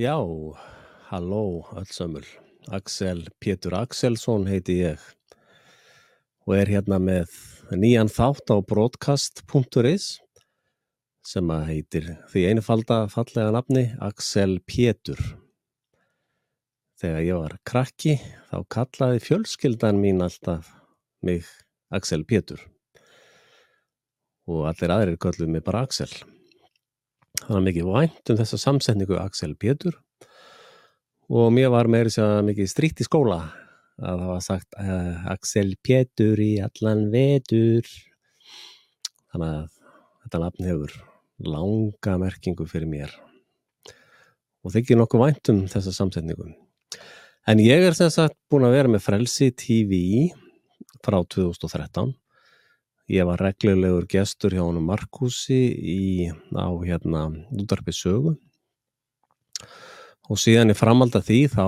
Já, halló öllsömmul. Axel Pétur Axelsson heiti ég og er hérna með nýjan þátt á broadcast.is sem að heitir því einfalda fallega nafni Axel Pétur. Þegar ég var krakki þá kallaði fjölskyldan mín alltaf mig Axel Pétur og allir aðrir kölluðu mig bara Axel. Var mikið vænt um þessa samsetningu Axel Pétur. Og mér var meiri sér mikið stríkt í skóla að það var sagt uh, Axel Pétur í allan vetur. Þannig að þetta nafn hefur langa merkingu fyrir mér. Og þykir nokkuð vænt um þessa samsetningu. En ég er sem sagt búin að vera með Frelsi TV frá 2013 Ég var reglulegur gestur hjá honum Markusi í, á hérna útarpi sögu. Og síðan í framald að því þá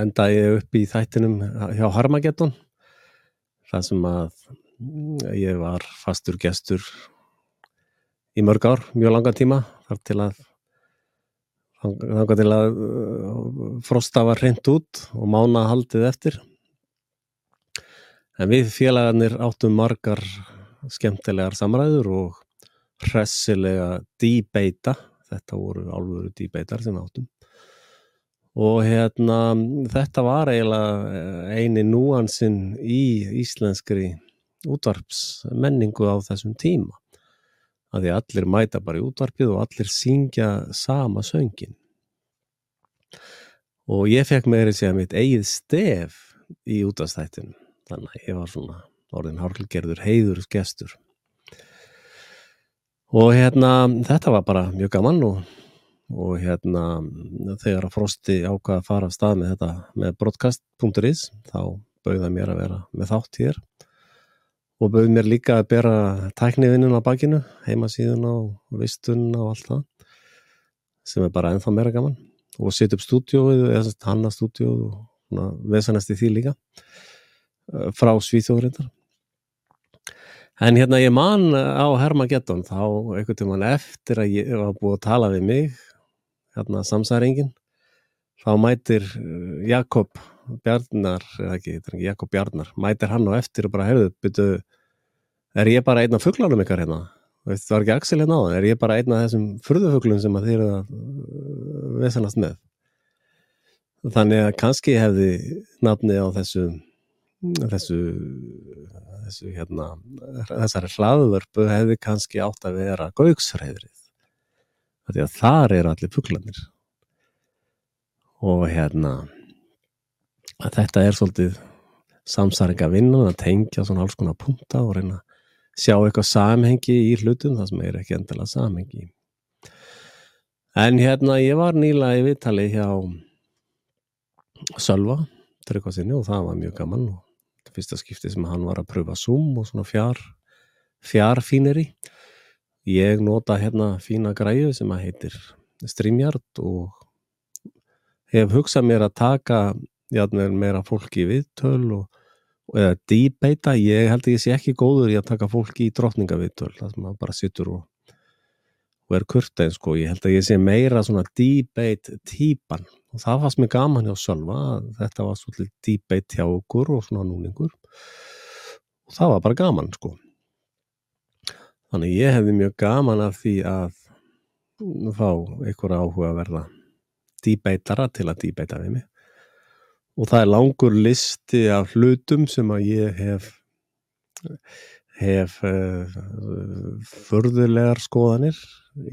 endaði ég upp í þættinum hjá Harmageddon þar sem að ég var fastur gestur í mörg ár, mjög langa tíma þar til að þanga til að frosta var hreint út og mána haldið eftir En við félagarnir áttum margar skemmtilegar samræður og hressilega dýbeita, þetta voru alvöru dýbeitar sem áttum. Og hérna, þetta var eiginlega eini núansinn í íslenskri útvarpsmenningu á þessum tíma. Að því allir mæta bara í útvarpið og allir syngja sama söngin. Og ég fekk meiri segja mitt eigið stef í útastættinu þannig að ég var svona orðin hálfgerður heiður gestur. Og hérna þetta var bara mjög gaman og, og hérna þegar að Frosti ákvaða að fara af stað með þetta með broadcast.is þá bauða mér að vera með þátt hér. Og bauð mér líka að bera tæknivinnun á bakinu heimasíðun og vistun og allt það sem er bara ennþá meira gaman. Og setja upp stúdjóið eða hanna stúdjóið og vesanast í því líka frá Svíþjóðurindar en hérna ég man á Hermageddon þá einhvern tíman eftir að ég var búið að tala við mig hérna samsæringin þá mætir Jakob Bjarnar eða ekki, ekki Jakob Bjarnar mætir hann á eftir og bara hefðu byrju, er ég bara einn af fugglanum ykkar hérna? Það var ekki Axel hérna á það er ég bara einn af þessum furðufugglum sem að þið eru að vesanast með? Þannig að kannski hefði nafni á þessu þessu, þessu hérna, þessari hlaðvörpu hefði kannski átt að vera gauksræðrið því að þar eru allir fugglanir og hérna þetta er svolítið samsæringa vinnan að tengja svona alls konar punta og reyna að sjá eitthvað samhengi í hlutum það sem er ekki endilega samhengi. En hérna ég var nýla í viðtali hjá Sölva Tryggvarsinni og það var mjög gaman og fyrsta skipti sem hann var að pröfa Zoom og svona fjár fjárfíneri ég nota hérna fína græðu sem að heitir StreamYard og hef hugsað mér að taka játnvegar meira fólki viðtöl og, og eða debata, ég held að ég sé ekki góður í að taka fólki í drotningaviðtöl það sem bara sittur og og er kurtein sko, ég held að ég sé meira svona debate típan og það fannst mér gaman hjá Sölva þetta var svolítið debate hjá okkur og svona núningur. Og það var bara gaman sko. Þannig ég hefði mjög gaman af því að fá einhverja áhuga að verða debatara til að debata við mig. Og það er langur listi af hlutum sem að ég hef hef uh, förðulegar skoðanir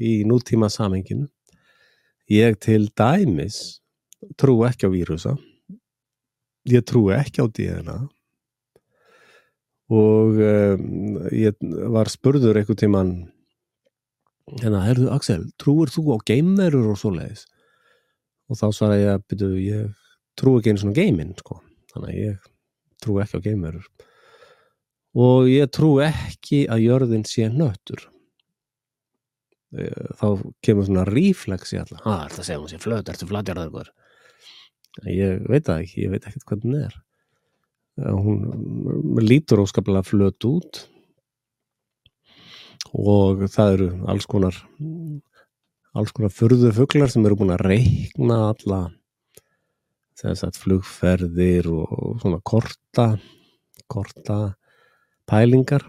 í nútíma samenginu ég til dæmis trú ekki á vírusa. Ég trú ekki á DNA og um, ég var spurður einhvern tíman hérna, herðu Axel, trúur þú á geimverur og svo leiðis og þá svara ég að byrju, ég trú ekki einu svona geiminn sko. þannig að ég trú ekki á geimverur. Og ég trú ekki að jörðin sé nöttur þá kemur svona ríflex í alla ah, það segja hún sé flöt, ertu flatjarðar ég veit það ekki, ég veit ekkert hvernig það er. Hún lítur óskaplega flöt út. Og það eru alls konar alls konar furðu fuglar sem eru búin að reikna alla þess að flugferðir og svona korta korta pælingar.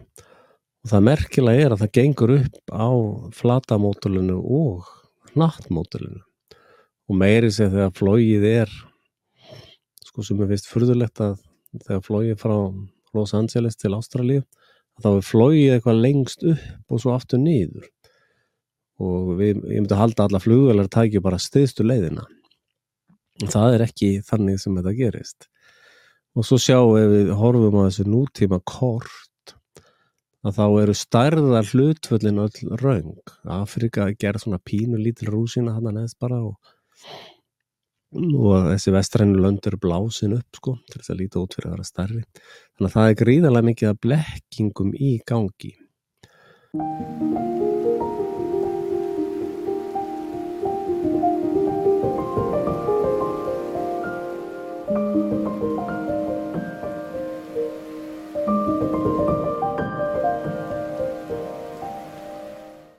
Og það merkilega er að það gengur upp á flatamódulinu og nattmódulinu og meiri sé þegar flóið er sko sem er vist furðulegt að þegar flóið frá Los Angeles til Ástralíu þá er flóið eitthvað lengst upp og svo aftur nýður og við, ég myndi að halda alla flugvelar tækju bara stiðstu leiðina. Og það er ekki þannig sem þetta gerist. Og svo sjáum við, við horfum á þessu nútíma kort að þá eru stærðar hlutföllin öll raung Afrika gerð svona pínu lítil rúsina hann að neðst bara og og þessi vestrænu lönd eru blásin upp sko til þess að líta út fyrir að vera starri þannig að það er gríðarlega mikið að blekkingum í gangi